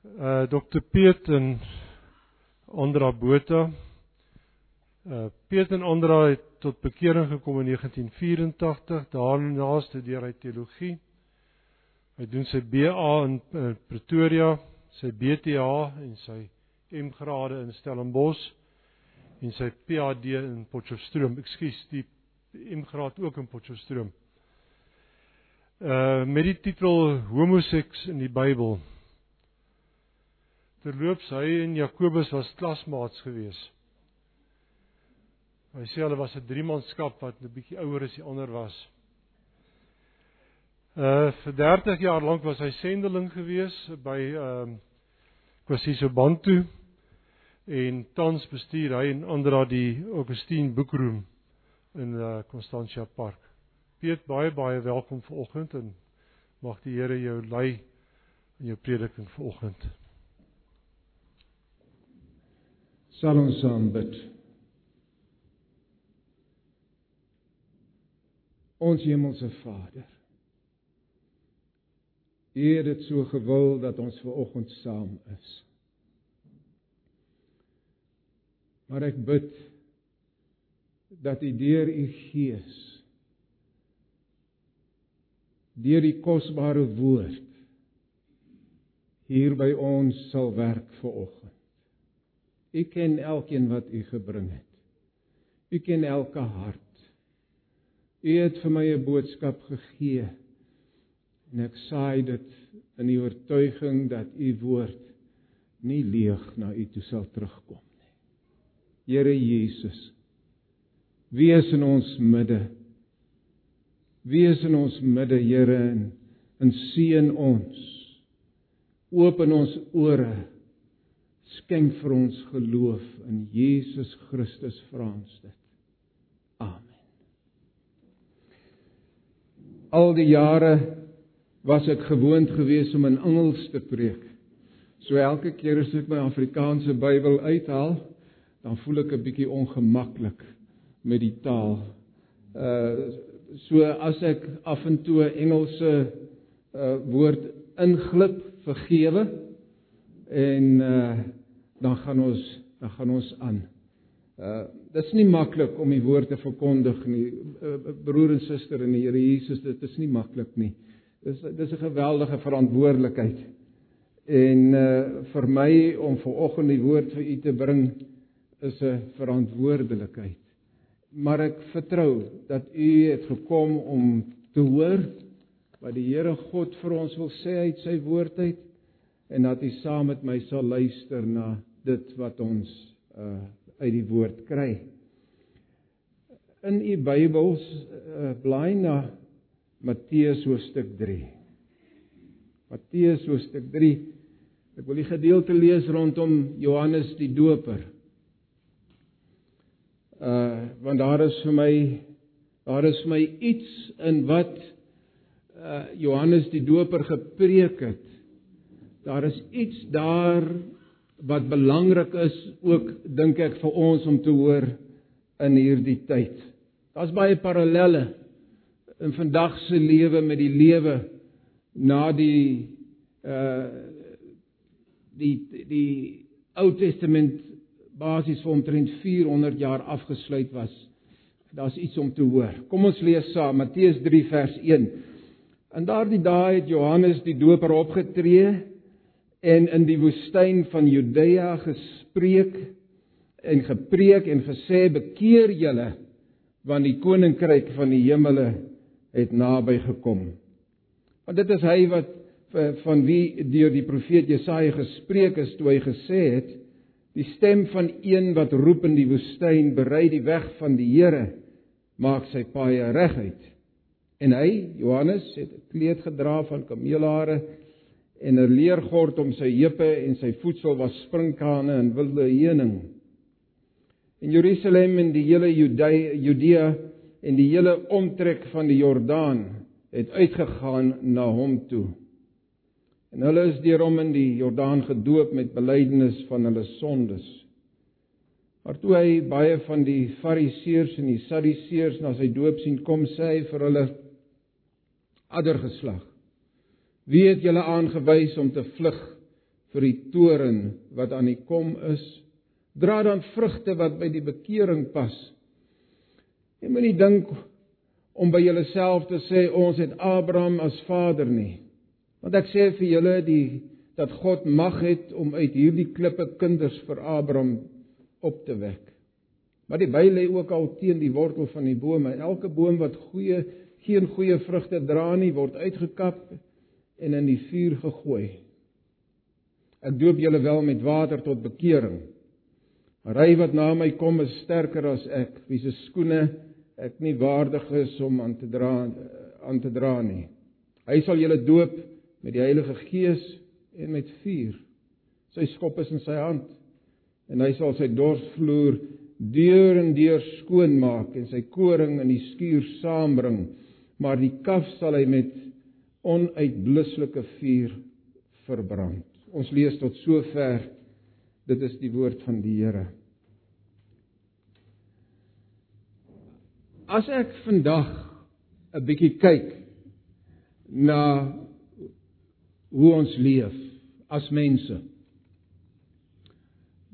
uh Dr Piet en Andra Botha. Uh Piet en Andra het tot bekering gekom in 1984. Daarna studeer hy teologie. Hy doen sy BA in, in Pretoria, sy BTA en sy M-grade in Stellenbosch en sy PhD in Potchefstroom. Ekskuus, die M-graad ook in Potchefstroom. Uh met die titel Homoseks in die Bybel. Terloops, hy en Jakobus was klasmaats gewees. Hy sê hulle was 'n driemanskap wat 'n bietjie ouer as die ander was. Uh vir 30 jaar lank was hy sendeling gewees by ehm uh, Kwasiso Bantu en tans bestuur hy en ander daar die Augustine Boekroom in uh Constantia Park. Piet baie baie welkom vanoggend en mag die Here jou lei in jou prediking vanoggend. Sal ons saam bid. Ons hemelse Vader. U het dit so gewil dat ons ver oggend saam is. Maar ek bid dat U deur U Gees deur die kosbare woord hier by ons sal werk vir oggend. U ken elkeen wat u gebring het. U ken elke hart. U het vir my 'n boodskap gegee. En ek saai dit in die oortuiging dat u woord nie leeg na u toe sal terugkom nie. Here Jesus, wees in ons midde. Wees in ons midde, Here, en, en seën ons. Open ons ore skenk vir ons geloof in Jesus Christus vra ons dit. Amen. Al die jare was ek gewoond geweest om in Engels te preek. So elke keer as ek my Afrikaanse Bybel uithaal, dan voel ek 'n bietjie ongemaklik met die taal. Uh so as ek af en toe Engelse uh woord inglip, vergewe en uh dan gaan ons dan gaan ons aan. Uh dit's nie maklik om die woord te verkondig nie. Uh, broer en suster in die Here Jesus, dit is nie maklik nie. Dis dis 'n geweldige verantwoordelikheid. En uh vir my om ver oggend die woord vir u te bring is 'n verantwoordelikheid. Maar ek vertrou dat u het gekom om te hoor wat die Here God vir ons wil sê uit sy woord uit en dat u saam met my sal luister na dit wat ons uh uit die woord kry. In u Bybels uh, blaai na Matteus hoofstuk 3. Matteus hoofstuk 3. Ek wil die gedeelte lees rondom Johannes die Doper. Uh want daar is vir my daar is vir my iets in wat uh Johannes die Doper gepreek het. Daar is iets daar wat belangrik is ook dink ek vir ons om te hoor in hierdie tyd. Daar's baie parallelle in vandag se lewe met die lewe na die uh die die Ou Testament basies vir omtrent 400 jaar afgesluit was. Daar's iets om te hoor. Kom ons lees saam Matteus 3 vers 1. In daardie dae het Johannes die Doper opgetree en in die woestyn van Judea gespreek en gepreek en gesê bekeer julle want die koninkryk van die hemele het naby gekom. Want dit is hy wat van wie deur die profeet Jesaja gespreek is toe hy gesê het die stem van een wat roep in die woestyn berei die weg van die Here maak sy paaie reguit. En hy Johannes het 'n kleed gedra van kameelhare en 'n leergord om sy heupe en sy voetsel was sprinkane en wilde heuning. In Jerusalem en die hele Judea, en die hele omtrek van die Jordaan het uitgegaan na hom toe. En hulle is deur hom in die Jordaan gedoop met belydenis van hulle sondes. Maar toe hy baie van die Fariseërs en die Sadduseërs na sy doop sien kom, sê hy vir hulle: "Adder geslag, Wie het julle aangewys om te vlug vir die toren wat aan die kom is. Dra dan vrugte wat by die bekering pas. Jy moenie dink om by jouself te sê ons het Abraham as vader nie. Want ek sê vir julle die dat God mag het om uit hierdie klippe kinders vir Abraham op te wek. Maar die Bybel lê ook al teen die wortel van die bome. Elke boom wat goeie geen goeie vrugte dra nie, word uitgekap en in die vuur gegooi. Ek doop julle wel met water tot bekering. Maar hy wat na my kom is sterker as ek, wie se skoene ek nie waardig is om aan te dra aan te dra nie. Hy sal julle doop met die Heilige Gees en met vuur. Sy skop is in sy hand en hy sal sy dorsvloer deur en deur skoon maak en sy koring in die skuur saambring, maar die kaf sal hy met onuitblusselike vuur verbrand. Ons lees tot sover. Dit is die woord van die Here. As ek vandag 'n bietjie kyk na hoe ons leef as mense,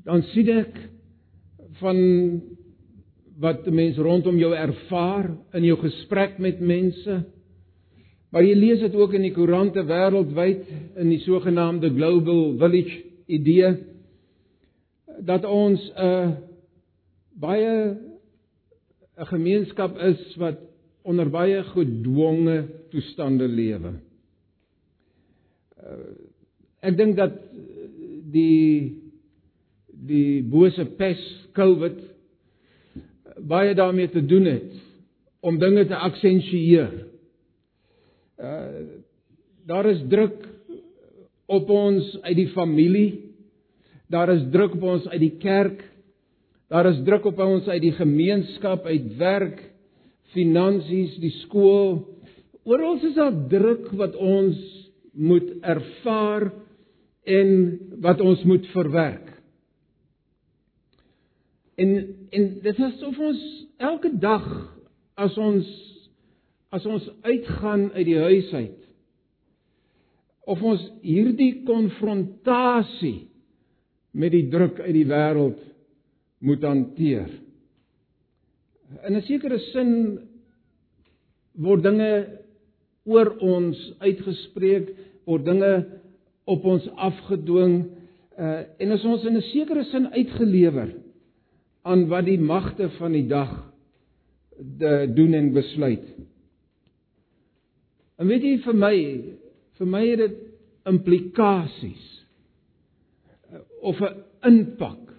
dan sien ek van wat mense rondom jou ervaar in jou gesprek met mense. Maar jy lees dit ook in die koerante wêreldwyd in die sogenaamde global village idee dat ons 'n uh, baie 'n gemeenskap is wat onder baie gedwonge toestande lewe. Uh, ek dink dat die die bose pes COVID baie daarmee te doen het om dinge te aksentueer. Uh daar is druk op ons uit die familie. Daar is druk op ons uit die kerk. Daar is druk op ons uit die gemeenskap, uit werk, finansies, die skool. Oral is daar druk wat ons moet ervaar en wat ons moet verwerk. En en dit is of ons elke dag as ons as ons uitgaan uit die huis uit of ons hierdie konfrontasie met die druk uit die wêreld moet hanteer. In 'n sekere sin word dinge oor ons uitgespreek, word dinge op ons afgedwing uh, en as ons in 'n sekere sin uitgelewer aan wat die magte van die dag de doen en besluit. En weet jy vir my, vir my het dit implikasies uh, of 'n impak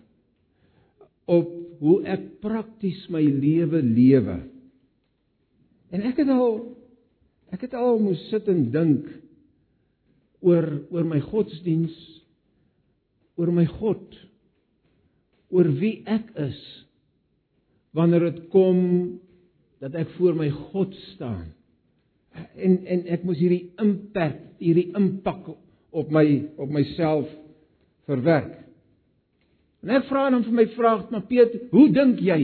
op hoe ek prakties my lewe lewe. En ek het al ek het al moes sit en dink oor oor my godsdiens, oor my God, oor wie ek is wanneer dit kom dat ek voor my God staan. En en ek moes hierdie impak, hierdie impak op my op myself verwerk. En ek vra dan vir my vraag, maar Piet, hoe dink jy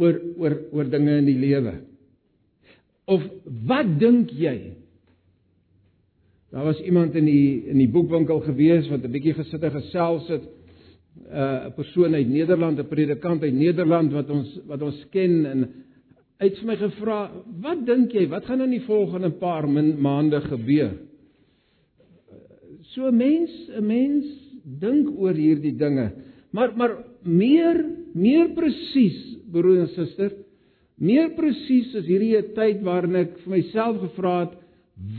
oor oor oor dinge in die lewe? Of wat dink jy? Daar was iemand in die in die boekwinkel gewees wat 'n bietjie gesit en gesels het. Uh, 'n uh, persoon uit Nederland, 'n predikant uit Nederland wat ons wat ons ken en uit vir my gevra, "Wat dink jy, wat gaan in die volgende paar maande gebeur?" So 'n mens, 'n mens dink oor hierdie dinge. Maar maar meer meer presies, broer en suster, meer presies is hierdie 'n tyd waarin ek vir myself gevra het,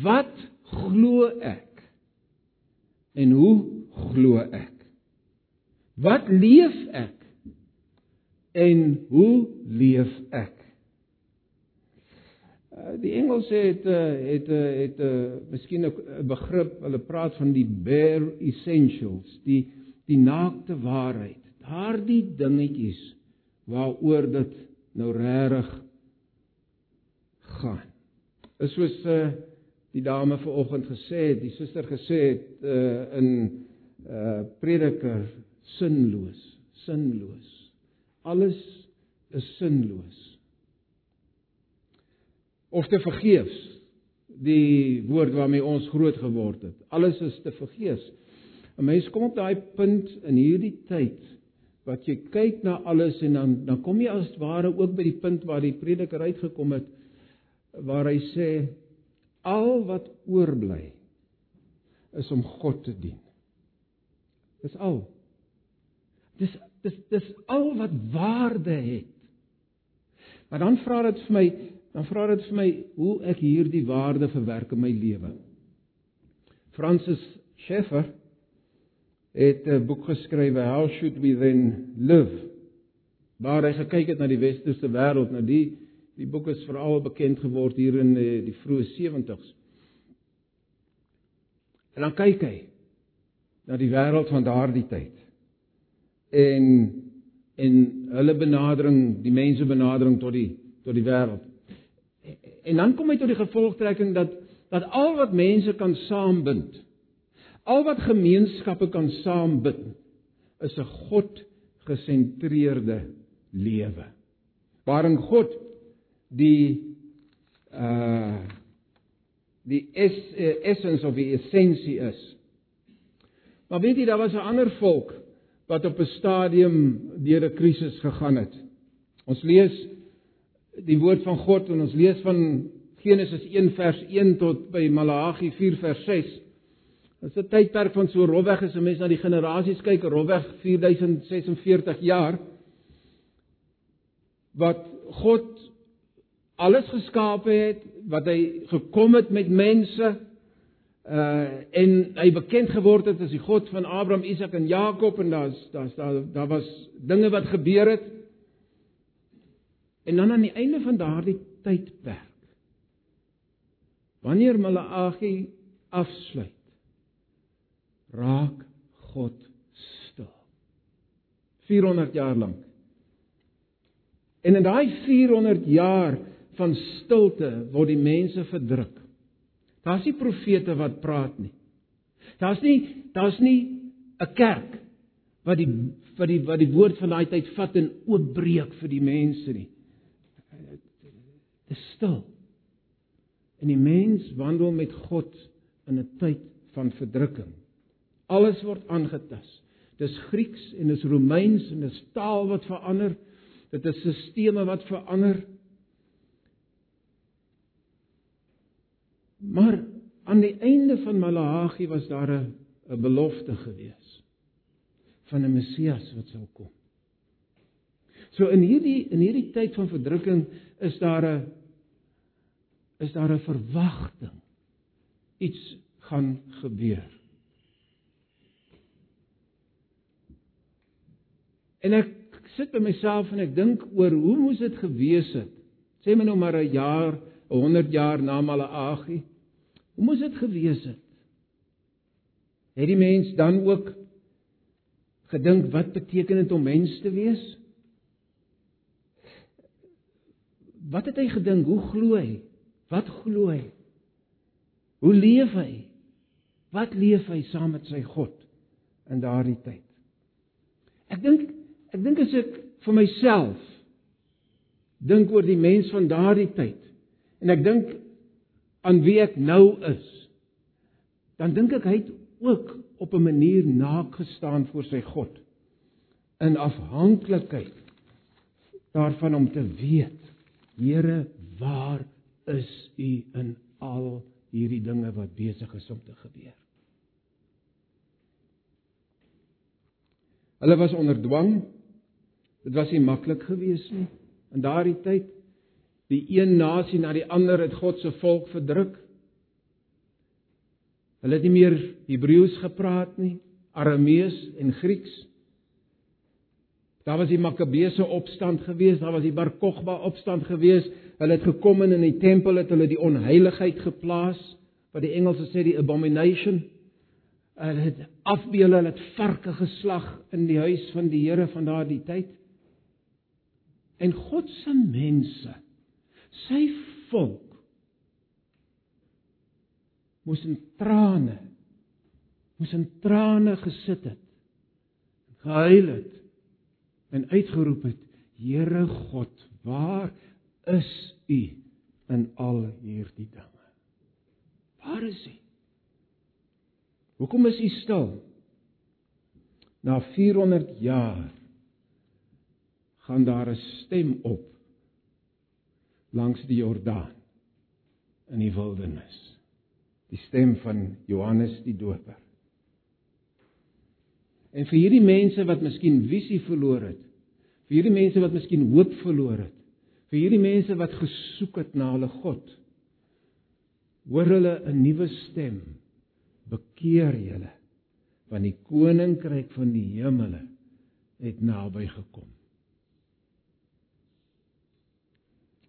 wat glo ek? En hoe glo ek? Wat leef ek? En hoe leef ek? Uh, die Engelse het uh, het uh, het 'n miskien 'n begrip, hulle praat van die bare essentials, die die naakte waarheid. Daardie dingetjies waaroor dit nou regtig gaan. Is soos uh, die dame vanoggend gesê het, die suster gesê het uh, in uh Prediker sinloos, sinloos. Alles is sinloos of te vergeefs die woord waarmee ons groot geword het. Alles is te vergeefs. 'n Mens kom op daai punt in hierdie tyd wat jy kyk na alles en dan dan kom jy as ware ook by die punt waar die prediker uitgekom het waar hy sê al wat oorbly is om God te dien. Dis al. Dis dis dis al wat waarde het. Maar dan vra dit vir my, dan vra dit vir my hoe ek hierdie waarde verwerk in my lewe. Francis Schaeffer het 'n boek geskrywe How should we then live? Waar hy gekyk het na die westerse wêreld, nou die die boek is veral bekend geword hier in die, die vroeë 70s. En dan kyk hy na die wêreld van daardie tyd. En en hulle benadering, die mense benadering tot die tot die wêreld. En dan kom hy tot die gevolgtrekking dat dat al wat mense kan saambind, al wat gemeenskappe kan saambind, is 'n God gesentreerde lewe. Waarin God die uh die es, uh, essence of die essensie is. Maar weet jy daar was 'n ander volk wat op 'n stadium deur 'n krisis gegaan het. Ons lees die woord van God en ons lees van Genesis 1 vers 1 tot by Malagi 4 vers 6. Dit is 'n tydperk van so rofweg as 'n mens na die generasies kyk, rofweg 4046 jaar wat God alles geskaap het, wat hy gekom het met mense uh en hy bekend geword het as die God van Abraham, Isak en Jakob en daar's daar's daar daar was dinge wat gebeur het. En dan aan die einde van daardie tydperk wanneer Malagi afsluit raak God stil. 400 jaar lank. En in daai 400 jaar van stilte word die mense verdruk. Daar's nie profete wat praat nie. Daar's nie daar's nie 'n kerk wat die wat die wat die woord van daai tyd vat en oopbreek vir die mense nie. Is stil. En die mens wandel met God in 'n tyd van verdrukking. Alles word aangetast. Dis Grieks en dis Romeins en dis taal wat verander. Dit is sisteme wat verander. Maar aan die einde van Malagi was daar 'n 'n belofte gewees van 'n Messias wat sou kom. So in hierdie in hierdie tyd van verdrukking is daar 'n is daar 'n verwagting. Iets gaan gebeur. En ek sit by myself en ek dink oor hoe moes dit gewees het? Sê my nou maar 'n jaar, 100 jaar na Malagi. Hoe moes dit gewees het? Het die mens dan ook gedink wat beteken dit om mens te wees? Wat het hy gedink? Hoe glo hy? Wat glo hy? Hoe leef hy? Wat leef hy saam met sy God in daardie tyd? Ek dink ek dink as ek vir myself dink oor die mens van daardie tyd en ek dink aan wie ek nou is, dan dink ek hy het ook op 'n manier naakgestaan voor sy God in afhanklikheid daarvan om te weet, Here, waar is U in al hierdie dinge wat besig is om te gebeur? Hulle was onder dwang. Dit was nie maklik geweest nie in daardie tyd. Die een nasie na die ander het God se volk verdruk. Hulle het nie meer Hebreëus gepraat nie, Aramees en Grieks. Daar was die Makkabeese opstand geweest, daar was die Bar Kokhba opstand geweest. Hulle het gekom in in die tempel het hulle die onheiligheid geplaas, wat die Engelse sê die abomination. Hulle het afbeelde, hulle het varke geslag in die huis van die Here van daardie tyd. En God se mense sy volk moes in trane moes in trane gesit het gehuil het en uitgeroep het Here God waar is u in al hierdie dinge waar is u hoekom is u stil na 400 jaar gaan daar 'n stem op langs die Jordaan in die wildernis. Die stem van Johannes die Doper. En vir hierdie mense wat miskien visie verloor het, vir hierdie mense wat miskien hoop verloor het, vir hierdie mense wat gesoek het na hulle God, hoor hulle 'n nuwe stem. Bekeer julle, want die koninkryk van die hemele het naby gekom.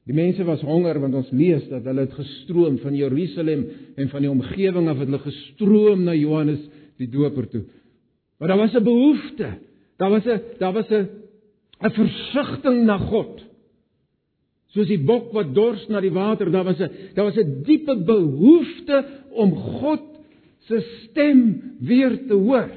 Die mense was honger want ons lees dat hulle het gestroom van Jerusalem en van die omgewing af het hulle gestroom na Johannes die Doper toe. Maar daar was 'n behoefte. Daar was 'n daar was 'n 'n versigtiging na God. Soos die bok wat dors na die water, daar was 'n daar was 'n diepe behoefte om God se stem weer te hoor.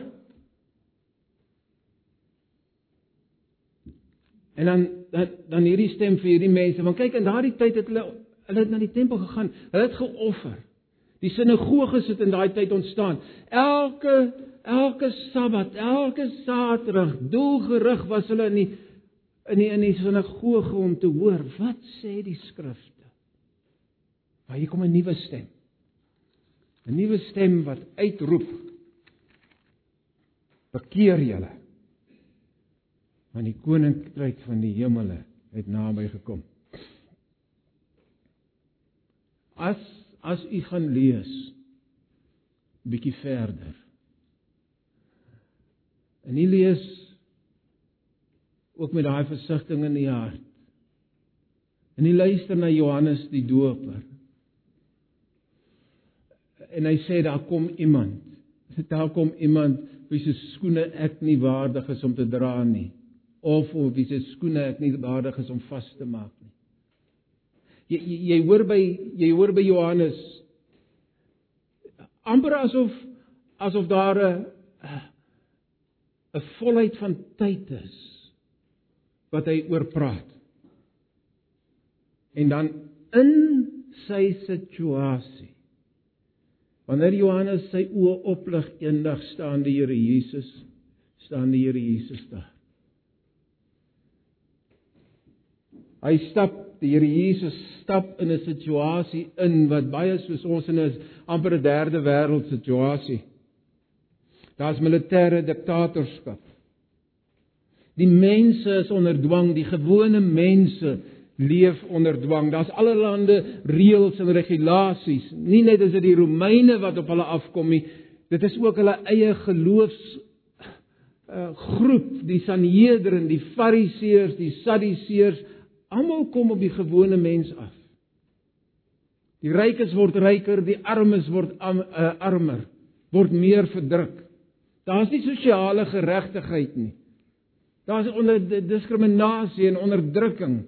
En dan dan dan hierdie stem vir hierdie mense, want kyk in daardie tyd het hulle hulle het na die tempel gegaan. Hulle het geoffer. Die sinagoges het in daai tyd ontstaan. Elke elke Sabbat, elke Saterdag doelgerig was hulle in die in die in die sinagoge om te hoor wat sê die skrifte. Maar hier kom 'n nuwe stem. 'n Nuwe stem wat uitroep: Bekeer julle. Want die koninkryk van die hemele het naby gekom. As as u gaan lees bietjie verder En nie lees ook met daai versigtiging in die hart. En nie luister na Johannes die Doper. En hy sê daar kom iemand. Daar kom iemand wie se skoene ek nie waardig is om te dra nie of of wie se skoene ek nie waardig is om vas te maak nie. Jy jy, jy hoor by jy hoor by Johannes amper asof asof daar 'n 'n volheid van tyd is wat hy oor praat. En dan in sy situasie. Wanneer Johannes sy oë oplig eendag staan die Here Jesus, staan die Here Jesus daar. Hy stap, die Here Jesus stap in 'n situasie in wat baie soos ons in 'n amper 'n derde wêreld situasie Daar's militêre diktatorskap. Die mense is onder dwang, die gewone mense leef onder dwang. Daar's allerlei reëls en regulasies. Nie net is dit die Romeine wat op hulle afkom nie, dit is ook hulle eie geloofs uh groep, die Sanhedrin, die Fariseërs, die Sadduseërs, almal kom op die gewone mens af. Die rykes word ryker, die armes word am, uh, armer, word meer verdruk. Daar's nie sosiale geregtigheid nie. Daar's onder diskriminasie en onderdrukking.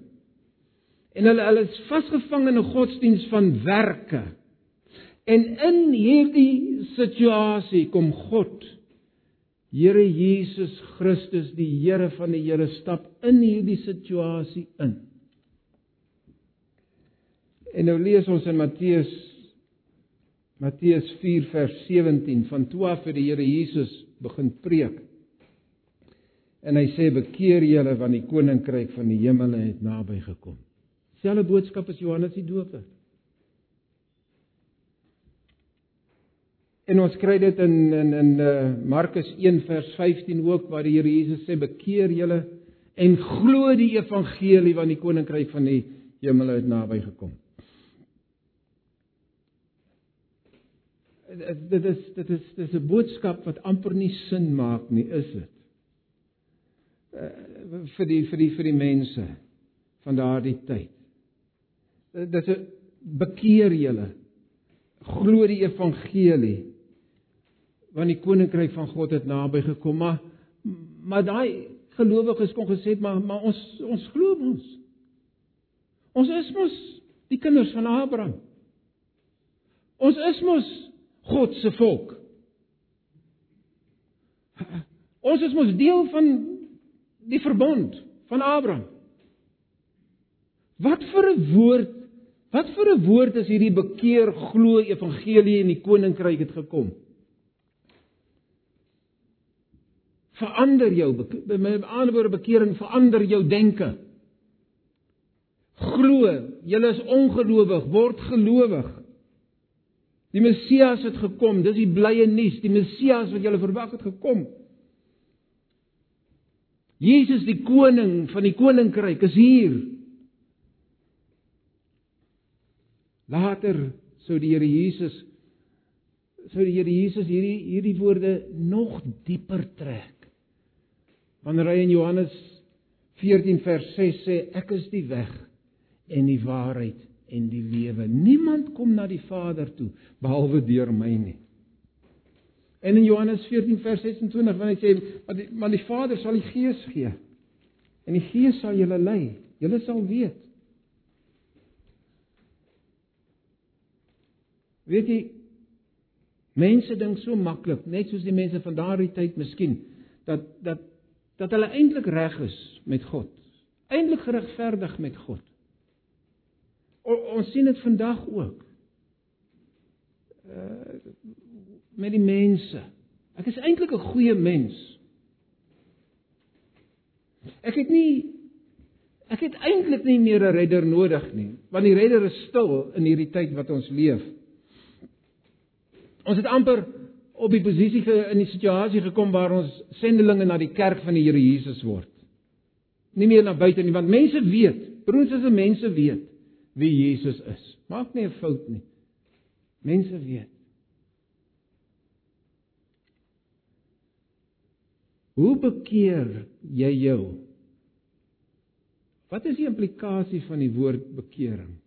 En hulle hulle is vasgevang in 'n godsdiens van werke. En in hierdie situasie kom God Here Jesus Christus, die Here van die Here stap in hierdie situasie in. En nou lees ons in Matteus Matteus 4 vers 17 van toe af het die Here Jesus begin preek. En hy sê bekeer julle want die koninkryk van die hemele het naby gekom. Selfe boodskap as Johannes die Doper. En ons kry dit in in in uh, Markus 1 vers 15 ook waar die Here Jesus sê bekeer julle en glo die evangelie want die koninkryk van die hemele het naby gekom. dit is dit is dit is 'n boodskap wat amper nie sin maak nie, is dit? Uh, vir die vir die vir die mense van daardie tyd. Uh, dit is bekeer julle. Glo die evangelie. Want die koninkryk van God het naby gekom, maar maar daai gelowiges kon gesê maar maar ons ons glo ons. Ons is mos die kinders van Abraham. Ons is mos God se volk. Ons is mos deel van die verbond van Abraham. Wat vir 'n woord, wat vir 'n woord is hierdie bekeer glo evangelie en die koninkryk het gekom? verander jou. Met ander woorde bekering verander jou denke. Glo, jy is ongelowig, word gelowig. Die Messias het gekom, dis die blye nuus, die Messias wat jy verwag het gekom. Jesus die koning van die koninkryk is hier. Later sou die Here Jesus sou die Here Jesus hierdie hierdie woorde nog dieper trek. Wanneer hy in Johannes 14 vers 6 sê ek is die weg en die waarheid en die lewe. Niemand kom na die Vader toe behalwe deur my nie. En in Johannes 14 vers 26 wanneer hy sê maar die, maar die Vader sal die Gees gee. En die Gees sal julle lei. Julle sal weet. Weet jy mense dink so maklik, net soos die mense van daardie tyd miskien, dat dat dat hulle eintlik reg is met God. Eintlik geregverdig met God. O, ons sien dit vandag ook. Uh met die mense. Ek is eintlik 'n goeie mens. Ek het nie ek het eintlik nie meer 'n redder nodig nie, want die redder is stil in hierdie tyd wat ons leef. Ons het amper op die posisie in die situasie gekom waar ons sendelinge na die kerk van die Here Jesus word. Nie meer na buite nie, want mense weet, broers en mense weet wie Jesus is. Maak nie 'n fout nie. Mense weet. Hoe bekeer jy jou? Wat is die implikasie van die woord bekering?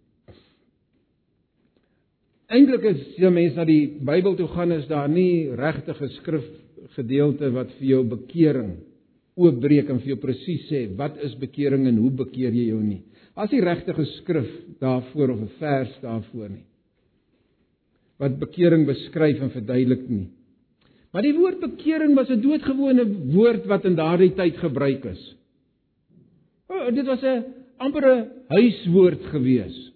Eintlik as jy mense na die Bybel toe gaan is daar nie regte geskrif gedeelte wat vir jou bekering oopbreek en vir jou presies sê wat is bekering en hoe bekeer jy jou nie. As die regte geskrif daarvoor of 'n vers daarvoor nie. Wat bekering beskryf en verduidelik nie. Maar die woord bekering was 'n doodgewone woord wat in daardie tyd gebruik is. O, dit was 'n amper 'n huiswoord geweest.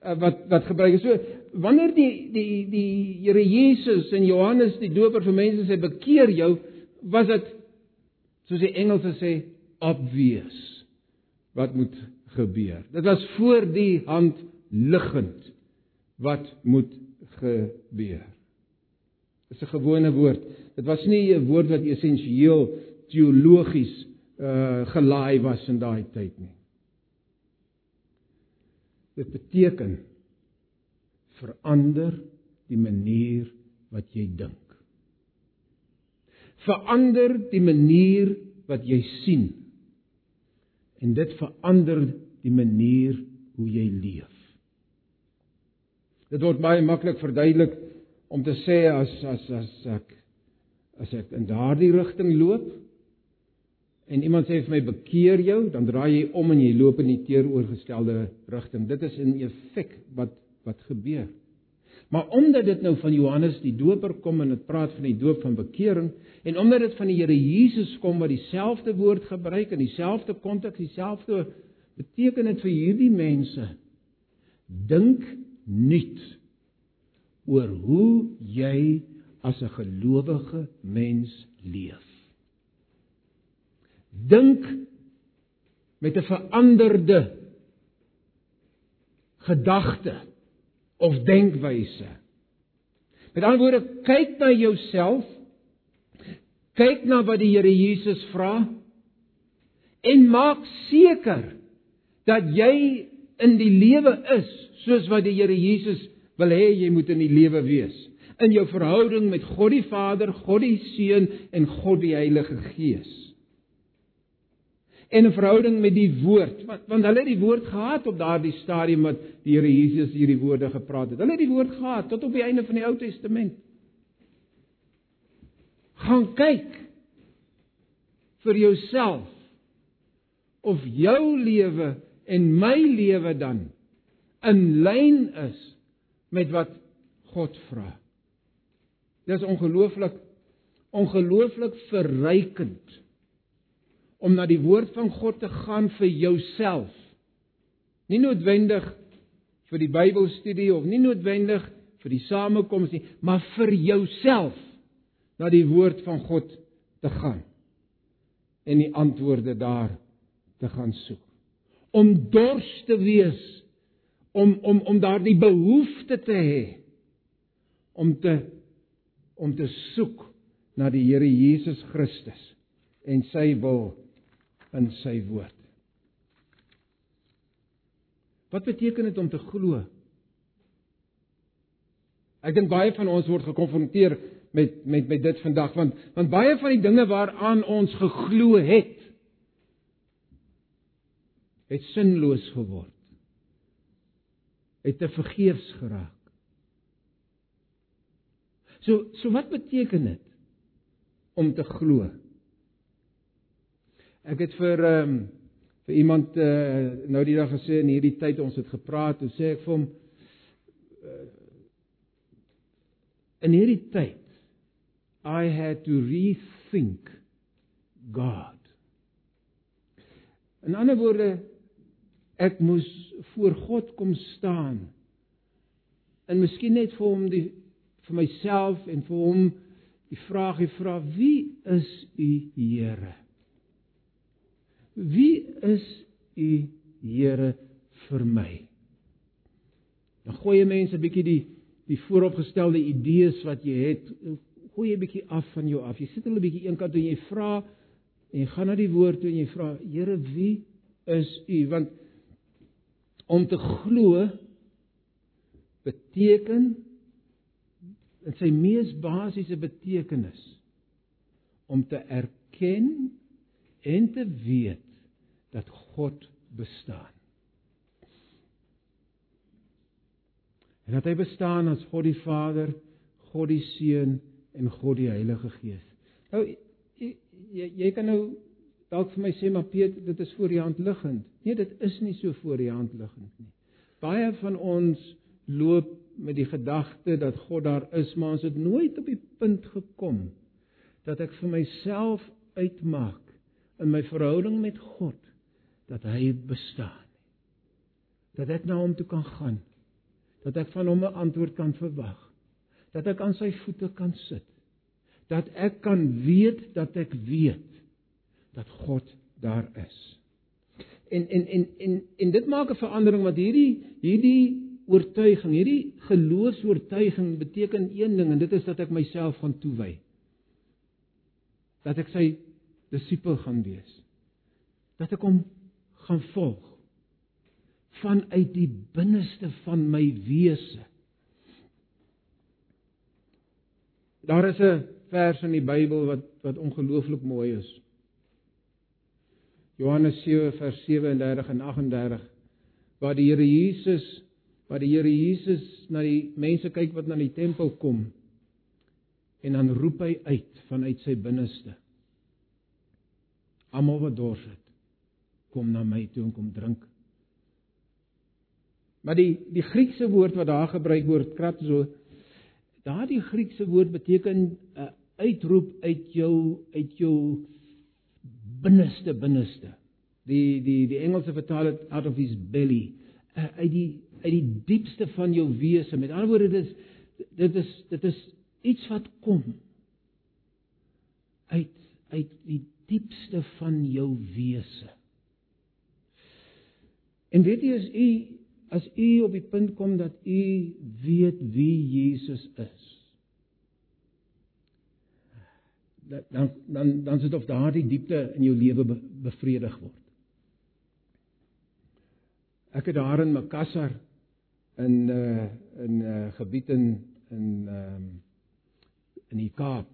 Eh, wat wat gebruik is. So wanneer die die die Here Jesus en Johannes die doper vir mense sê bekeer jou, was dit soos die Engelse sê obvious wat moet gebeur. Dit was voor die hand liggend wat moet gebeur. Dit is 'n gewone woord. Dit was nie 'n woord wat essensieel teologies uh gelaai was in daai tyd nie. Dit beteken verander die manier wat jy dink. Verander die manier wat jy sien. En dit verander die manier hoe jy leef. Dit word baie maklik verduidelik om te sê as as as ek as ek in daardie rigting loop, en iemand sê vir my bekeer jou, dan draai jy om en jy loop in die teenoorgestelde rigting. Dit is in effek wat wat gebeur. Maar omdat dit nou van Johannes die Doper kom en dit praat van die doop van bekering en omdat dit van die Here Jesus kom wat dieselfde woord gebruik in dieselfde konteks, dieselfde beteken dit vir hierdie mense dink nuut oor hoe jy as 'n gelowige mens leef dink met 'n veranderde gedagte of denkwyse. Met ander woorde, kyk na jouself. Kyk na wat die Here Jesus vra en maak seker dat jy in die lewe is soos wat die Here Jesus wil hê jy moet in die lewe wees. In jou verhouding met God die Vader, God die Seun en God die Heilige Gees en 'n verhouding met die woord want want hulle het die woord gehad op daardie stadium wat die Here Jesus hierdie woorde gepraat het. Hulle het die woord gehad tot op die einde van die Ou Testament. Gaan kyk vir jouself of jou lewe en my lewe dan in lyn is met wat God vra. Dis ongelooflik ongelooflik verrykend om na die woord van God te gaan vir jouself. Nie noodwendig vir die Bybelstudie of nie noodwendig vir die samekoms nie, maar vir jouself na die woord van God te gaan en die antwoorde daar te gaan soek. Om dors te wees om om om daardie behoefte te hê om te om te soek na die Here Jesus Christus en sy wil in sy woord. Wat beteken dit om te glo? Ek dink baie van ons word gekonfronteer met met met dit vandag want want baie van die dinge waaraan ons geglo het het sinloos geword. Het te vergeefs geraak. So so wat beteken dit om te glo? Ek het vir ehm um, vir iemand uh, nou die dag gesê in hierdie tyd ons het gepraat en sê ek vir hom uh, in hierdie tyd I had to rethink God. In ander woorde ek moes voor God kom staan en miskien net vir hom die vir myself en vir hom die vraag vra wie is u Here? Wie is u Here vir my? Dan gooi jy mense 'n bietjie die die vooropgestelde idees wat jy het, gooi jy bietjie af van jou af. Jy sit hulle bietjie eenkant toe en jy vra en jy gaan na die woord toe en jy vra, Here, wie is u? Want om te glo beteken in sy mees basiese betekenis om te erken en te weet dat God bestaan. En dat hy bestaan as God die Vader, God die Seun en God die Heilige Gees. Nou jy jy, jy kan nou dalk vir my sê maar Piet, dit is voor die hand liggend. Nee, dit is nie so voor die hand liggend nie. Baie van ons loop met die gedagte dat God daar is, maar ons het nooit op die punt gekom dat ek vir myself uitmaak in my verhouding met God dat hy bestaan. Dat ek na hom toe kan gaan. Dat ek van hom 'n antwoord kan verwag. Dat ek aan sy voete kan sit. Dat ek kan weet dat ek weet dat God daar is. En en en en en dit maak 'n verandering want hierdie hierdie oortuiging, hierdie geloofs-oortuiging beteken een ding en dit is dat ek myself gaan toewy. Dat ek sy disipel gaan wees. Dat ek hom gaan volg vanuit die binneste van my wese. Daar is 'n vers in die Bybel wat wat ongelooflik mooi is. Johannes 7 vers 37 en 38 waar die Here Jesus waar die Here Jesus na die mense kyk wat na die tempel kom en dan roep hy uit vanuit sy binneste. Almal wat dors het, kom na my toe en kom drink. Maar die die Griekse woord wat daar gebruik word, kratzo, daardie Griekse woord beteken 'n uh, uitroep uit jou uit jou binneste binneste. Die die die Engelse vertaal dit out of his belly, uh, uit die uit die diepste van jou wese. Met ander woorde, dit is dit is dit is iets wat kom uit uit die diepste van jou wese. En weet jy as u as u op die punt kom dat u weet wie Jesus is. Dan dan dan sit of daardie diepte in jou lewe bevredig word. Ek het daar in Makassar in uh in 'n uh, gebied in in ehm um, in die Kaap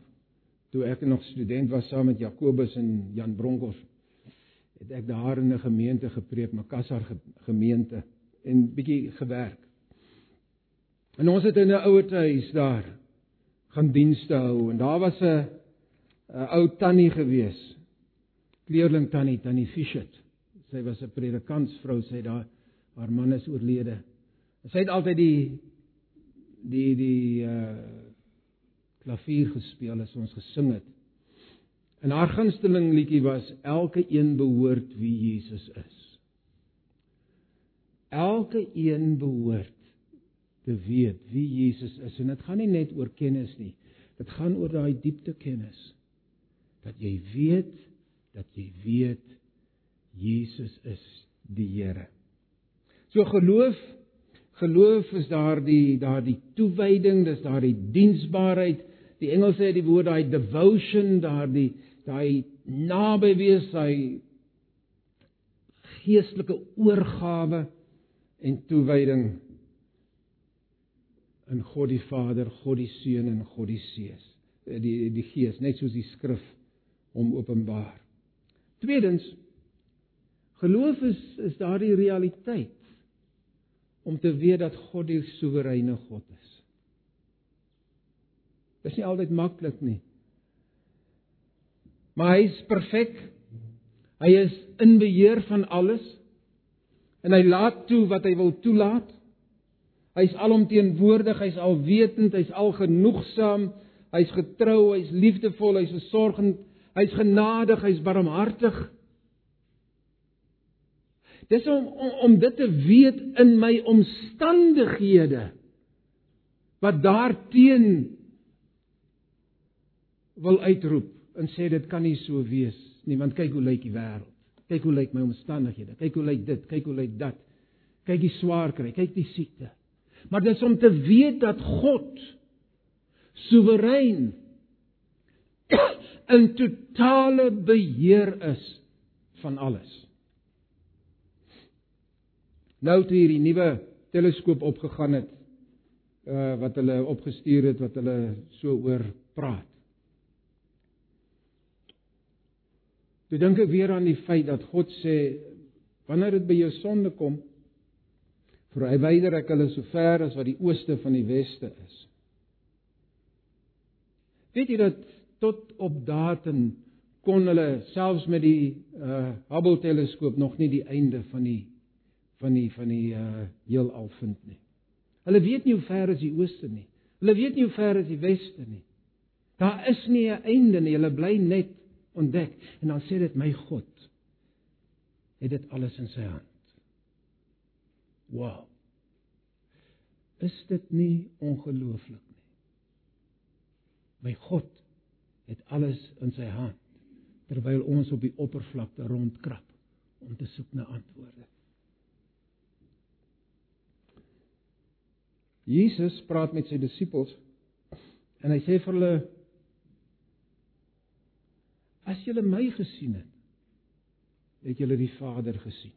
toe ek nog student was saam met Jakobus en Jan Bronkos het ek daar in 'n gemeente gepreek, Makassar gemeente en bietjie gewerk. En ons het in 'n ouete huis daar gaan dienste hou en daar was 'n 'n ou tannie gewees. Kleerling tannie, tannie Fishet. Sy was 'n predikantsvrou, sy daar haar man is oorlede. Sy het altyd die die die uh klavier gespeel as ons gesing het. En haar gunsteling liedjie was elke een behoort wie Jesus is. Elke een behoort te weet wie Jesus is en dit gaan nie net oor kennis nie. Dit gaan oor daai diepte kennis dat jy weet dat jy weet Jesus is die Here. So geloof geloof is daardie daardie toewyding, dis daardie diensbaarheid. Die Engels sê die woord daai devotion, daardie daai naby wees, daai geestelike oorgawe en toewyding in God die Vader, God die Seun en God die Gees. Die die Gees, net soos die skrif hom openbaar. Tweedens geloof is is daardie realiteit om te weet dat God die soewereine God is. Dit is nie altyd maklik nie. Maar hy is perfek. Hy is in beheer van alles en hy laat toe wat hy wil toelaat. Hy's alomteenwoordig, hy's alwetend, hy's algenoegsaam, hy's getrou, hy's liefdevol, hy's versorgend, hy's genadig, hy's barmhartig. Dis om, om om dit te weet in my omstandighede wat daarteen wil uitroep en sê dit kan nie so wees nie want kyk hoe lyk die wêreld. Kyk hoe lyk my omstandighede. Kyk hoe lyk dit, kyk hoe lyk dat. Kyk die swaar kry, kyk die siekte. Maar dis om te weet dat God soewerein in totale beheer is van alles. Nou toe hierdie nuwe teleskoop opgegaan het uh wat hulle opgestuur het wat hulle so oor praat. Toe dink ek weer aan die feit dat God sê wanneer dit by jou sonde kom, verwyder ek hulle so ver as wat die ooste van die weste is. Weet jy dat tot op datum kon hulle selfs met die uh Hubble teleskoop nog nie die einde van die van die van die uh heelal vind nie. Hulle weet nie hoe ver is die ooste nie. Hulle weet nie hoe ver is die weste nie. Daar is nie 'n einde nie. Hulle bly net ontdek en dan sê dit my God het dit alles in sy hand. Wow. Is dit nie ongelooflik nie? My God het alles in sy hand terwyl ons op die oppervlakte rondkrap om te soek na antwoorde. Jesus praat met sy disippels en hy sê vir hulle As julle my gesien het, het julle die Vader gesien.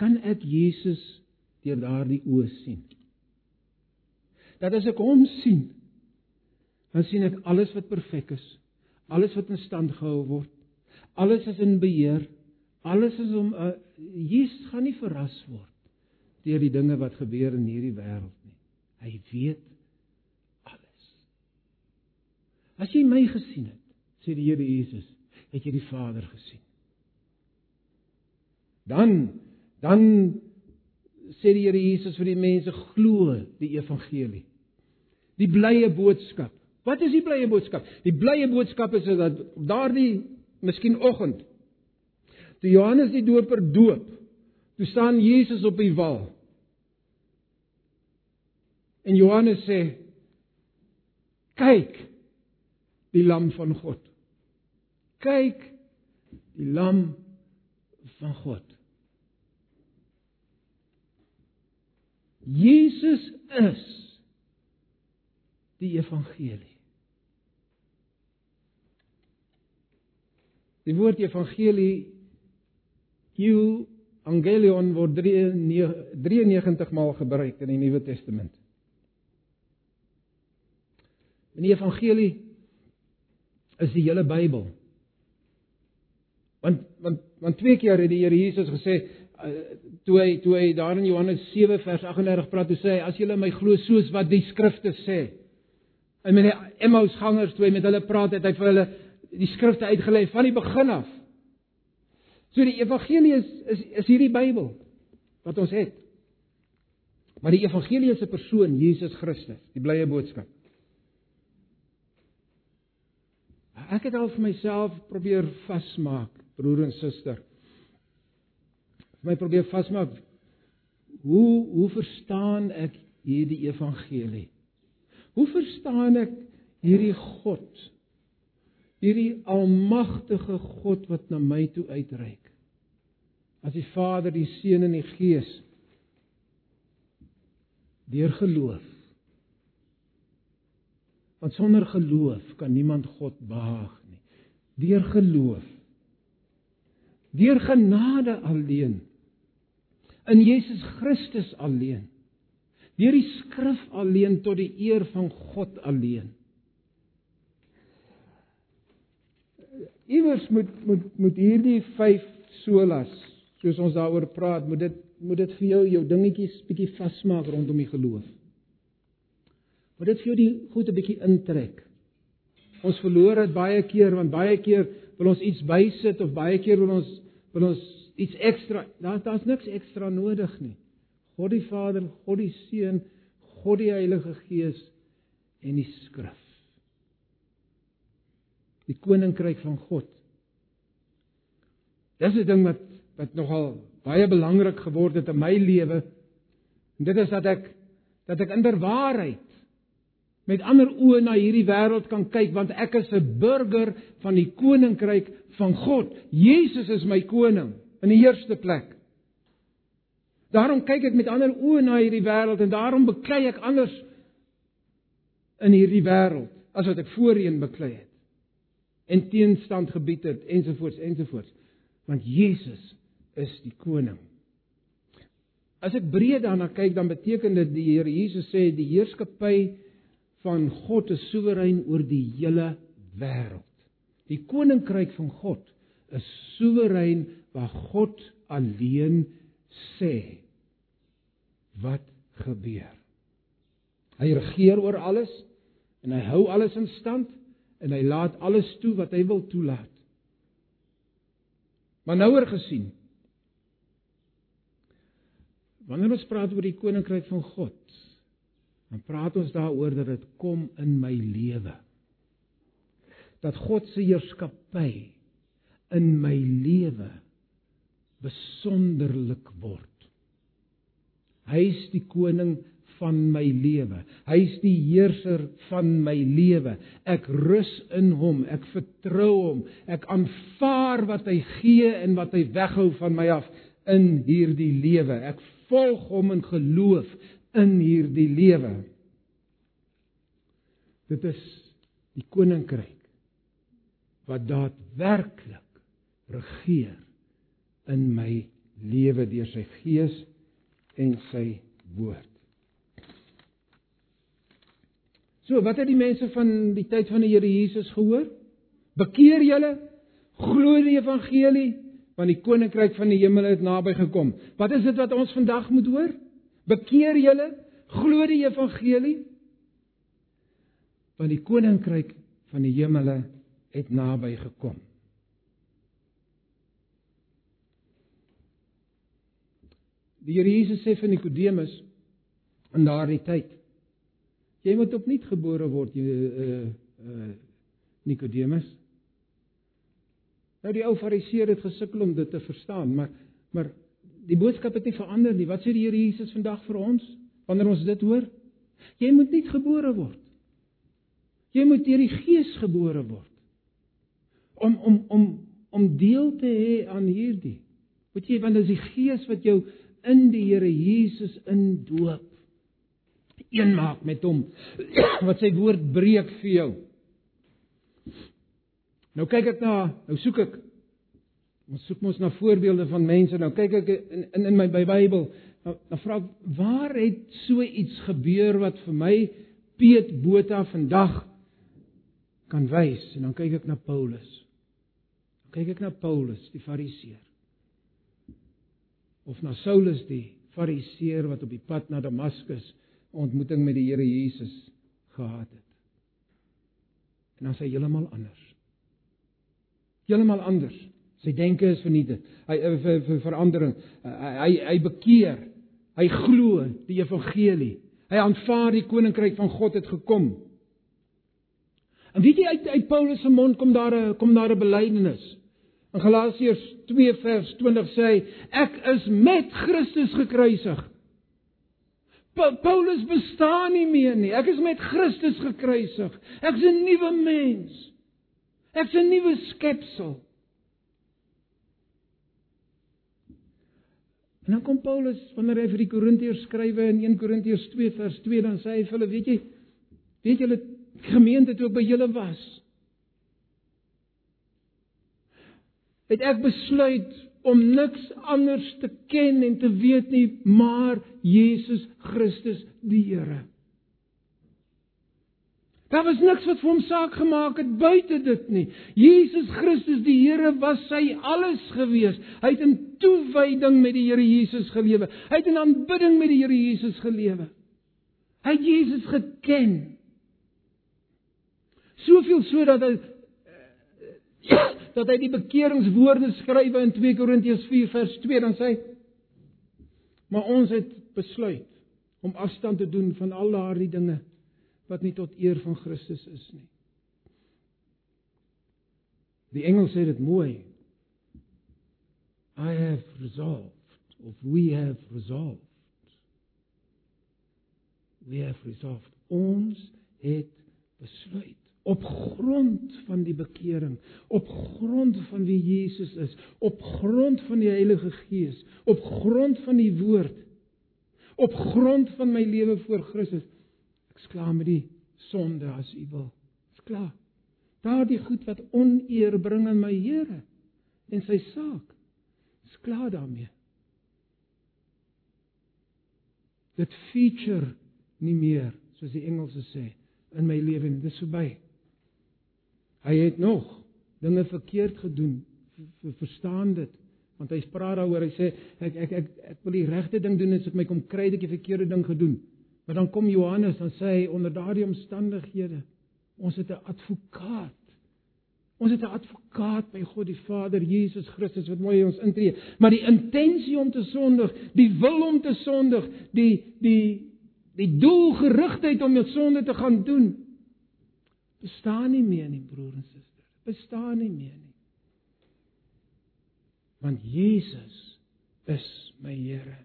Kan ek Jesus deur daardie oë sien? Dat as ek hom sien, dan sien ek alles wat perfek is, alles wat in stand gehou word, alles is in beheer, alles is om uh, Jesus gaan nie verras word deur die dinge wat gebeur in hierdie wêreld nie. Hy weet alles. As jy my gesien het, sê die Here Jesus, het jy die Vader gesien. Dan dan sê die Here Jesus vir die mense glo die evangelie. Die blye boodskap. Wat is die blye boodskap? Die blye boodskap is dat daardie miskien oggend toe Johannes die doper doop, toe staan Jesus op die wal. En Johannes sê: "Kyk, die lam van God." kyk die lam van God. Jesus is die evangelie. Die woord evangelie eu angelion word 93 maal gebruik in die Nuwe Testament. In die evangelie is die hele Bybel. Want want want twee keer het die Here Jesus gesê uh, toe hy toe hy daar in Johannes 7 vers 38 praat, hy sê as julle my glo soos wat die skrifte sê. En met die Emmaus gangers toe hy met hulle praat het hy vir hulle die skrifte uitgelê van die begin af. So die evangelie is is is hierdie Bybel wat ons het. Maar die evangelie 'n persoon, Jesus Christus, die blye boodskap. Ek het al vir myself probeer vasmaak broer en suster. My probeer vasmaak. Hoe hoe verstaan ek hierdie evangelie? Hoe verstaan ek hierdie God Hierdie almagtige God wat na my toe uitreik. As die Vader, die Seun en die Gees deur geloof. Want sonder geloof kan niemand God behaag nie. Deur geloof. Deur genade alleen. In Jesus Christus alleen. Deur die skrif alleen tot die eer van God alleen. Iewers moet moet moet hierdie 5 solas, soos ons daaroor praat, moet dit moet dit vir jou jou dingetjies bietjie vasmaak rondom die geloof. Moet dit vir jou die goed 'n bietjie intrek. Ons verloor dit baie keer want baie keer wil ons iets bysit of baie keer wil ons wil ons iets ekstra. Daar daar's niks ekstra nodig nie. God die Vader, God die Seun, God die Heilige Gees en die Skrif. Die koninkryk van God. Dis 'n ding wat wat nogal baie belangrik geword het in my lewe. En dit is dat ek dat ek inderwaarheid met ander oë na hierdie wêreld kan kyk want ek is 'n burger van die koninkryk van God. Jesus is my koning in die eerste plek. Daarom kyk ek met ander oë na hierdie wêreld en daarom beklei ek anders in hierdie wêreld as wat ek voorheen beklei het. En teenstand gebied het ensovoorts ensovoorts. Want Jesus is die koning. As ek breed daarna kyk, dan beteken dit die Here Jesus sê die heerskappy van God is soewerein oor die hele wêreld. Die koninkryk van God is soewerein waar God alleen sê wat gebeur. Hy regeer oor alles en hy hou alles in stand en hy laat alles toe wat hy wil toelaat. Maar nouer gesien Wanneer ons praat oor die koninkryk van God, dan praat ons daaroor dat dit kom in my lewe. Dat God se heerskappy in my lewe besonderlik word. Hy is die koning van my lewe. Hy is die heerser van my lewe. Ek rus in hom, ek vertrou hom, ek aanvaar wat hy gee en wat hy weghou van my af in hierdie lewe. Ek volg hom in geloof in hierdie lewe. Dit is die koninkryk wat daadwerklik regeer in my lewe deur sy gees en sy woord. So, wat het die mense van die tyd van die Here Jesus gehoor? Bekeer julle, glo die evangelie, want die koninkryk van die hemel het naby gekom. Wat is dit wat ons vandag moet hoor? Bekeer julle, glo die evangelie. Want die koninkryk van die hemel het naby gekom. Die Here Jesus sê vir Nikodemus in daardie tyd: Jy moet opnuut gebore word, jy uh uh Nikodemus. Nou die ou fariseer het gesukkel om dit te verstaan, maar maar die boodskap het nie verander nie. Wat sê die Here Jesus vandag vir ons wanneer ons dit hoor? Jy moet nie gebore word. Jy moet deur die Gees gebore word. Om om om om deel te hê aan hierdie. Weet jy want dit is die Gees wat jou in die Here Jesus indoop. Een maak met hom wat sy woord breek vir jou. Nou kyk ek na, nou soek ek ons soek mos na voorbeelde van mense. Nou kyk ek in in, in my by Bybel. Nou, nou vra ek waar het so iets gebeur wat vir my Piet Botha vandag kan wys? En dan kyk ek na Paulus. Dan kyk ek na Paulus, die Fariseer. Of na Saulus die Fariseer wat op die pad na Damaskus ontmoeting met die Here Jesus gehad het. En dan sê hy heeltemal anders heeltemal anders. Sy denke is vernietig. Hy eh, vir, vir verandering. Hy hy, hy bekeer. Hy glo die evangelie. Hy aanvaar die koninkryk van God het gekom. En weet jy uit uit Paulus se mond kom daar 'n kom daar 'n belydenis. In Galasiërs 2 vers 20 sê hy ek is met Christus gekruisig. Pa Paulus bestaan nie meer nie. Ek is met Christus gekruisig. Ek is 'n nuwe mens. Ek's 'n nuwe skepsel. En dan kom Paulus wanneer hy vir die Korintiërs skrywe in 1 Korintiërs 2 vers 2 dan sê hy vir hulle, weet jy, weet julle gemeente toe ek by julle was, het ek besluit om niks anders te ken en te weet nie maar Jesus Christus die Here. Daar was niks wat vir hom saak gemaak het buite dit nie. Jesus Christus die Here was sy alles gewees. Hy het in toewyding met die Here Jesus gelewe. Hy het in aanbidding met die Here Jesus gelewe. Hy het Jesus geken. Soveel so dat hy dat hy die bekeringswoorde skrywe in 2 Korintiërs 4 vers 2 dan sê maar ons het besluit om afstand te doen van al daardie dinge wat nie tot eer van Christus is nie. Die engel sê dit mooi. I have resolved of we have resolved. We have resolved. Ons het besluit op grond van die bekering, op grond van wie Jesus is, op grond van die Heilige Gees, op grond van die woord, op grond van my lewe voor Christus Ek's klaar met die sonde as u wil. Ek's klaar. Daardie goed wat oneer bring aan my Here en sy saak. Ek's klaar daarmee. Dit feature nie meer, soos die Engelse sê, in my lewe nie. Dis verby. Hy het nog dinge verkeerd gedoen. Ver, verstaan dit? Want hy praat daaroor. Hy sê ek ek ek ek wil die regte ding doen en ek my kom kry dat ek die verkeerde ding gedoen. Maar dan kom Johannes dan sê hy onder daardie omstandighede ons het 'n advokaat. Ons het 'n advokaat by God die Vader Jesus Christus wat mooi ons intree. Maar die intensie om te sondig, die wil om te sondig, die die die doelgerigtheid om jou sonde te gaan doen bestaan nie meer nie broer en suster. Bestaan nie meer nie. Want Jesus is my Here.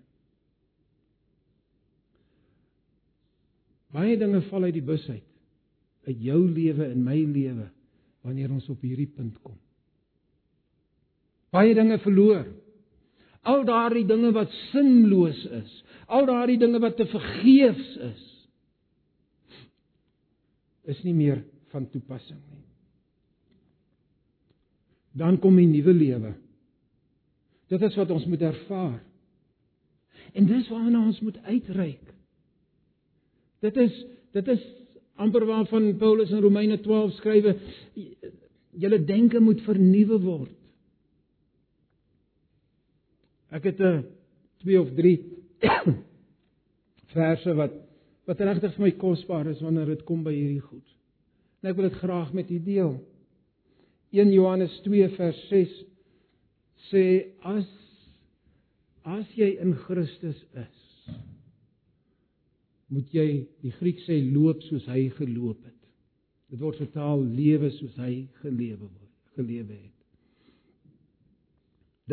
Baie dinge val uit die bus uit. Uit jou lewe en my lewe wanneer ons op hierdie punt kom. Baie dinge verloor. Al daardie dinge wat sinloos is, al daardie dinge wat te vergeefs is, is nie meer van toepassing nie. Dan kom 'n nuwe lewe. Dit is wat ons moet ervaar. En dis waarna ons moet uitreik. Dit is dit is amper waarvan Paulus in Romeine 12 skrywe julle denke moet vernuwe word. Ek het 'n eh, twee of drie verse wat wat regtig vir my kosbaar is wanneer dit kom by hierdie goed. En ek wil dit graag met u deel. 1 Johannes 2 vers 6 sê as as jy in Christus is moet jy die Griek sê loop soos hy geloop het. Dit word vertaal lewe soos hy gelewe word, gelewe het.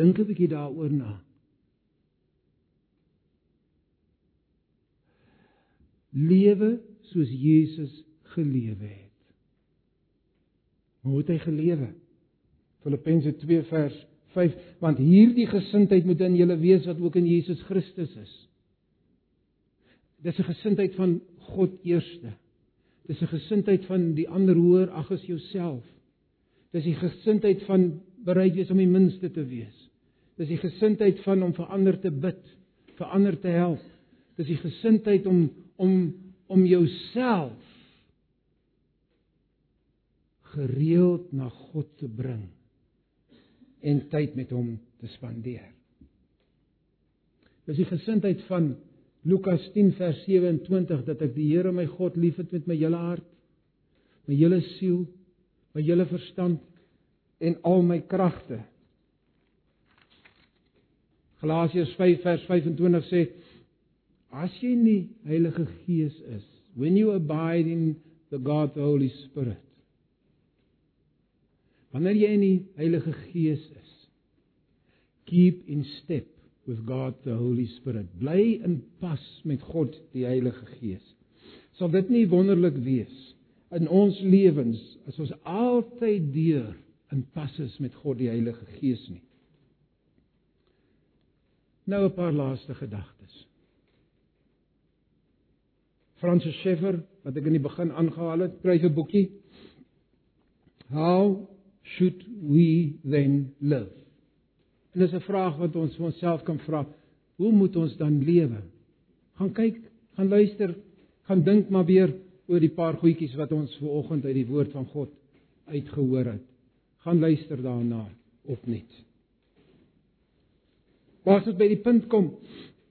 Dink 'n bietjie daaroor na. Lewe soos Jesus gelewe het. Hoe het hy gelewe? Filippense 2 vers 5 want hierdie gesindheid moet in julle wees wat ook in Jesus Christus is. Dis 'n gesindheid van God eerste. Dis 'n gesindheid van die ander hoër ag as jouself. Dis die gesindheid van bereid wees om die minste te wees. Dis die gesindheid van om vir ander te bid, vir ander te help. Dis die gesindheid om om om jouself gereeld na God te bring en tyd met hom te spandeer. Dis die gesindheid van Lukas 10 vers 27 dat ek die Here my God liefhet met my hele hart, my hele siel, my hele verstand en al my kragte. Galasiërs 5 vers 25 sê as jy nie Heilige Gees is, when you abide in the God the Holy Spirit. Wanneer jy in die Heilige Gees is, keep in step with God the Holy Spirit. Bly in pas met God die Heilige Gees. Sal dit nie wonderlik wees in ons lewens as ons altyd deur in pas is met God die Heilige Gees nie. Nou 'n paar laaste gedagtes. Francis Schaeffer, wat ek in die begin aangehaal het, skryf 'n boekie. How should we then live? En dis 'n vraag wat ons vir onsself kan vra. Hoe moet ons dan lewe? Gaan kyk, gaan luister, gaan dink maar weer oor die paar goedjies wat ons ver oggend uit die woord van God uitgehoor het. Gaan luister daarna opnuut. Maar as dit by die punt kom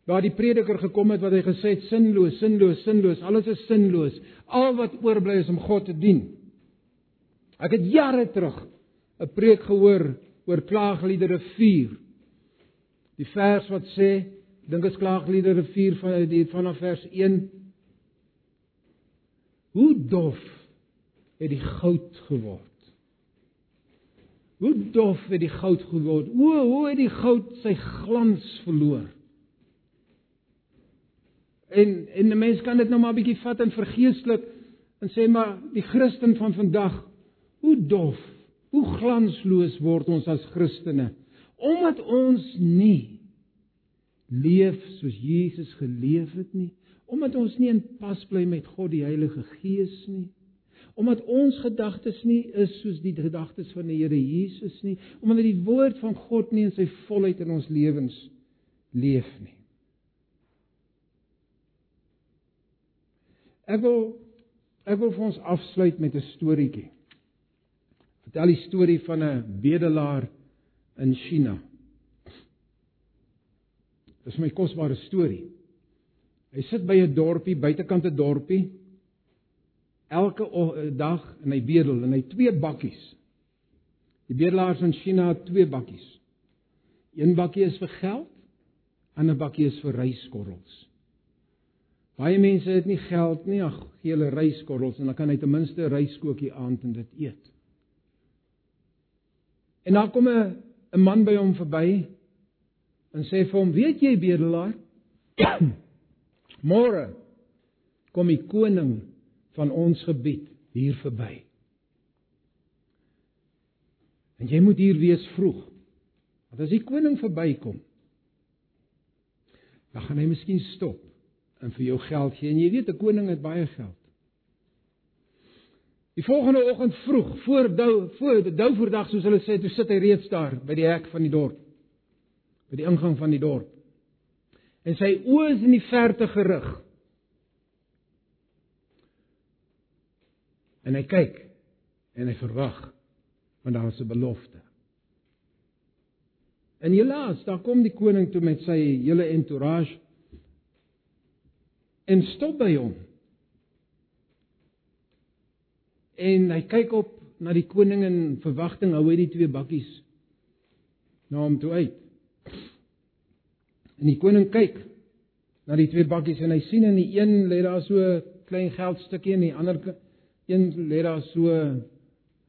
waar die prediker gekom het wat hy gesê het sinloos, sinloos, sinloos, alles is sinloos. Al wat oorbly is om God te dien. Ek het jare terug 'n preek gehoor oor klaagliedere 4. Die vers wat sê, dink is klaagliedere 4 van die vanaf vers 1. Hoe dof het die goud geword. Hoe dof het die goud geword. O, hoe het die goud sy glans verloor. En en 'n mens kan dit nou maar 'n bietjie vat en vergeestelik en sê maar die Christen van vandag, hoe dof, hoe glansloos word ons as Christene omdat ons nie leef soos Jesus geleef het nie, omdat ons nie in pas bly met God die Heilige Gees nie omdat ons gedagtes nie is soos die gedagtes van die Here Jesus nie, omdat die woord van God nie in sy volheid in ons lewens leef nie. Ek wil ek wil vir ons afsluit met 'n storieetjie. Vertel die storie van 'n bedelaar in China. Dis my kosbare storie. Hy sit by 'n dorpie, buitekant 'n dorpie elke eh, dag en hy bedel en hy twee bakkies. Die bedelaars in China het twee bakkies. Een bakkie is vir geld, ander bakkie is vir ryskorrels. Baie mense het nie geld nie, ag, gee hulle ryskorrels en dan kan hy ten minste 'n ryskootjie aand en dit eet. En dan kom 'n 'n man by hom verby en sê vir hom: "Weet jy bedelaar, môre kom die koning van ons gebied hier verby. En jy moet hier wees vroeg. Want as die koning verbykom, dan gaan hy miskien stop en vir jou geld gee en jy weet 'n koning het baie geld. Die volgende oggend vroeg, voor dou voor die douvoordag soos hulle sê, toe sit hy reeds daar by die hek van die dorp. By die ingang van die dorp. En sy oë is in die verte gerig En hy kyk en hy verwag want daar is 'n belofte. En helaas, daar kom die koning toe met sy hele entourage en stop by hom. En hy kyk op na die koning in verwagting hou hy die twee bakkies na hom toe uit. En die koning kyk na die twee bakkies en hy sien in die een lê daar so 'n klein geldstukkie en in die ander Een lê daar so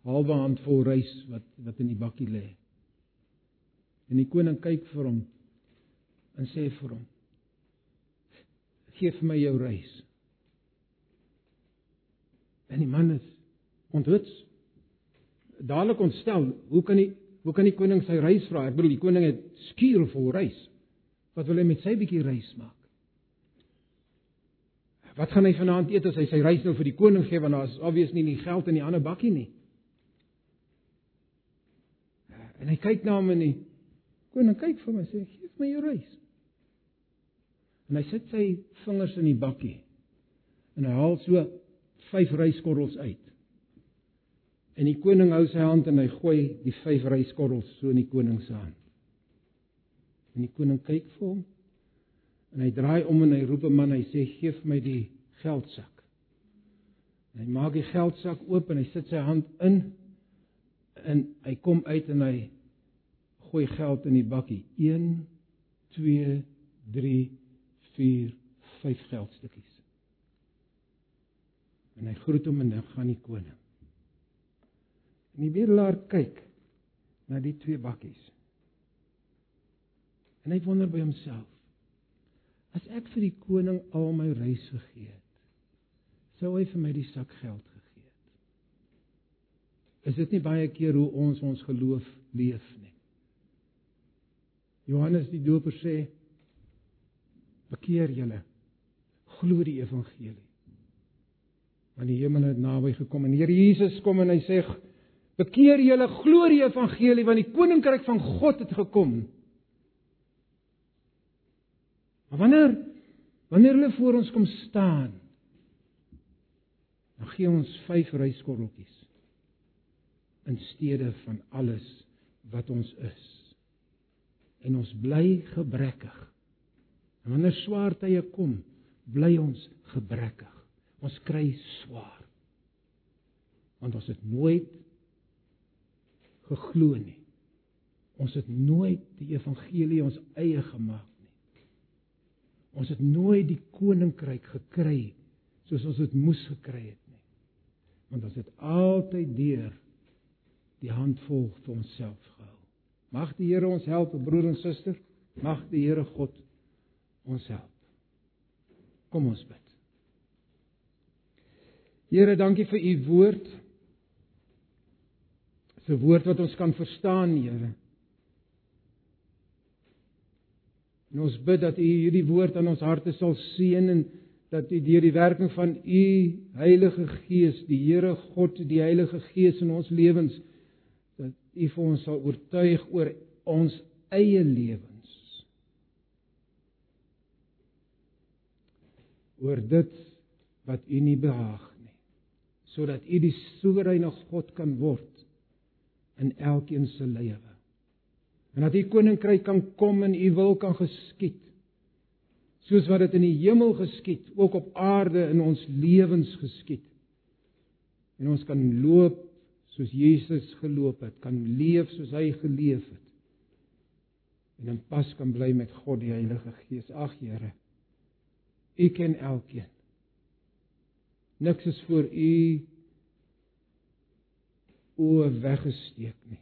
halwe handvol rys wat wat in die bakkie lê. En die koning kyk vir hom en sê vir hom: "Geef my jou rys." En die man is onthuts. Dadelik ontstel, hoe kan die hoe kan die koning sy rys vra? Ek bedoel die koning het skuur vol rys. Wat wil hy met sy bietjie rys maak? Wat gaan hy vanaand eet as hy sy reis nou vir die koning gee want daar's obvious nie nie geld in die ander bakkie nie. En hy kyk na hom en die koning kyk vir my sê gee my jou reis. En hy sit sy vingers in die bakkie en hy haal so vyf ryskorrels uit. En die koning hou sy hand en hy gooi die vyf ryskorrels so in die koning se hand. En die koning kyk vir hom En hy draai om en hy roep 'n man, hy sê: "Gee vir my die geldsak." En hy maak die geldsak oop en hy sit sy hand in en hy kom uit en hy gooi geld in die bakkie. 1 2 3 4 5 geldstukkies. En hy groet hom en dan gaan die koning. En die bedelaar kyk na die twee bakkies. En hy wonder by homself As ek vir die koning al my reis gegee het, sou hy vir my die sak geld gegee het. is dit nie baie keer hoe ons ons geloof leef nie. Johannes die Doper sê: "Bekeer julle, glo die evangelie." Want die hemel het naby gekom en Here Jesus kom en hy sê: "Bekeer julle, glo die evangelie want die koninkryk van God het gekom." Maar wanneer wanneer hulle voor ons kom staan, dan gee ons vyf ryskorreltjies in steede van alles wat ons is. En ons bly gebrekkig. En wanneer swaar tye kom, bly ons gebrekkig. Ons kry swaar. Want ons het nooit geglo nie. Ons het nooit die evangelie ons eie gemaak nie. Ons het nooit die koninkryk gekry soos ons dit moes gekry het nie. Want ons het altyd deur die handvol vir onsself gehou. Mag die Here ons help, broer en suster. Mag die Here God ons help. Kom ons bid. Here, dankie vir u woord. Dis 'n woord wat ons kan verstaan, Here. En ons bid dat u hierdie woord aan ons harte sal seën en dat u deur die werking van u Heilige Gees, die Here God, die Heilige Gees in ons lewens U vir ons sal oortuig oor ons eie lewens. Oor dit wat U nie behaag nie. Sodat U die soewereine God kan word in elkeen se lewe. En dat U koninkryk kan kom en U wil kan geskied. Soos wat dit in die hemel geskied, ook op aarde in ons lewens geskied. En ons kan loop soos Jesus geloop het, kan leef soos hy geleef het. En in pas kan bly met God die Heilige Gees. Ag Here, U ken elkeen. Niks is vir U oë weggesteek nie.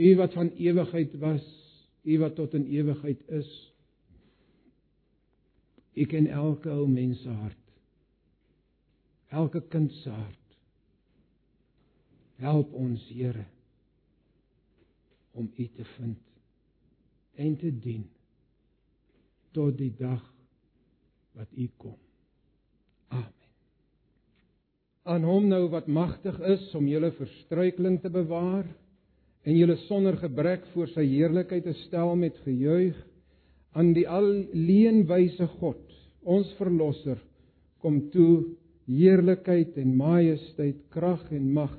U wat van ewigheid was, U wat tot in ewigheid is. U ken elke ou mens se hart. Elke kind se hart. Help ons, Here, om U te vind en te dien tot die dag wat U kom. Aan hom nou wat magtig is om julle verstruikeling te bewaar en julle sonder gebrek voor sy heerlikheid te stel met gejuig aan die alleenwyse God, ons verlosser, kom toe heerlikheid en majesteit, krag en mag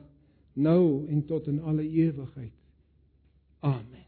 nou en tot in alle ewigheid. Amen.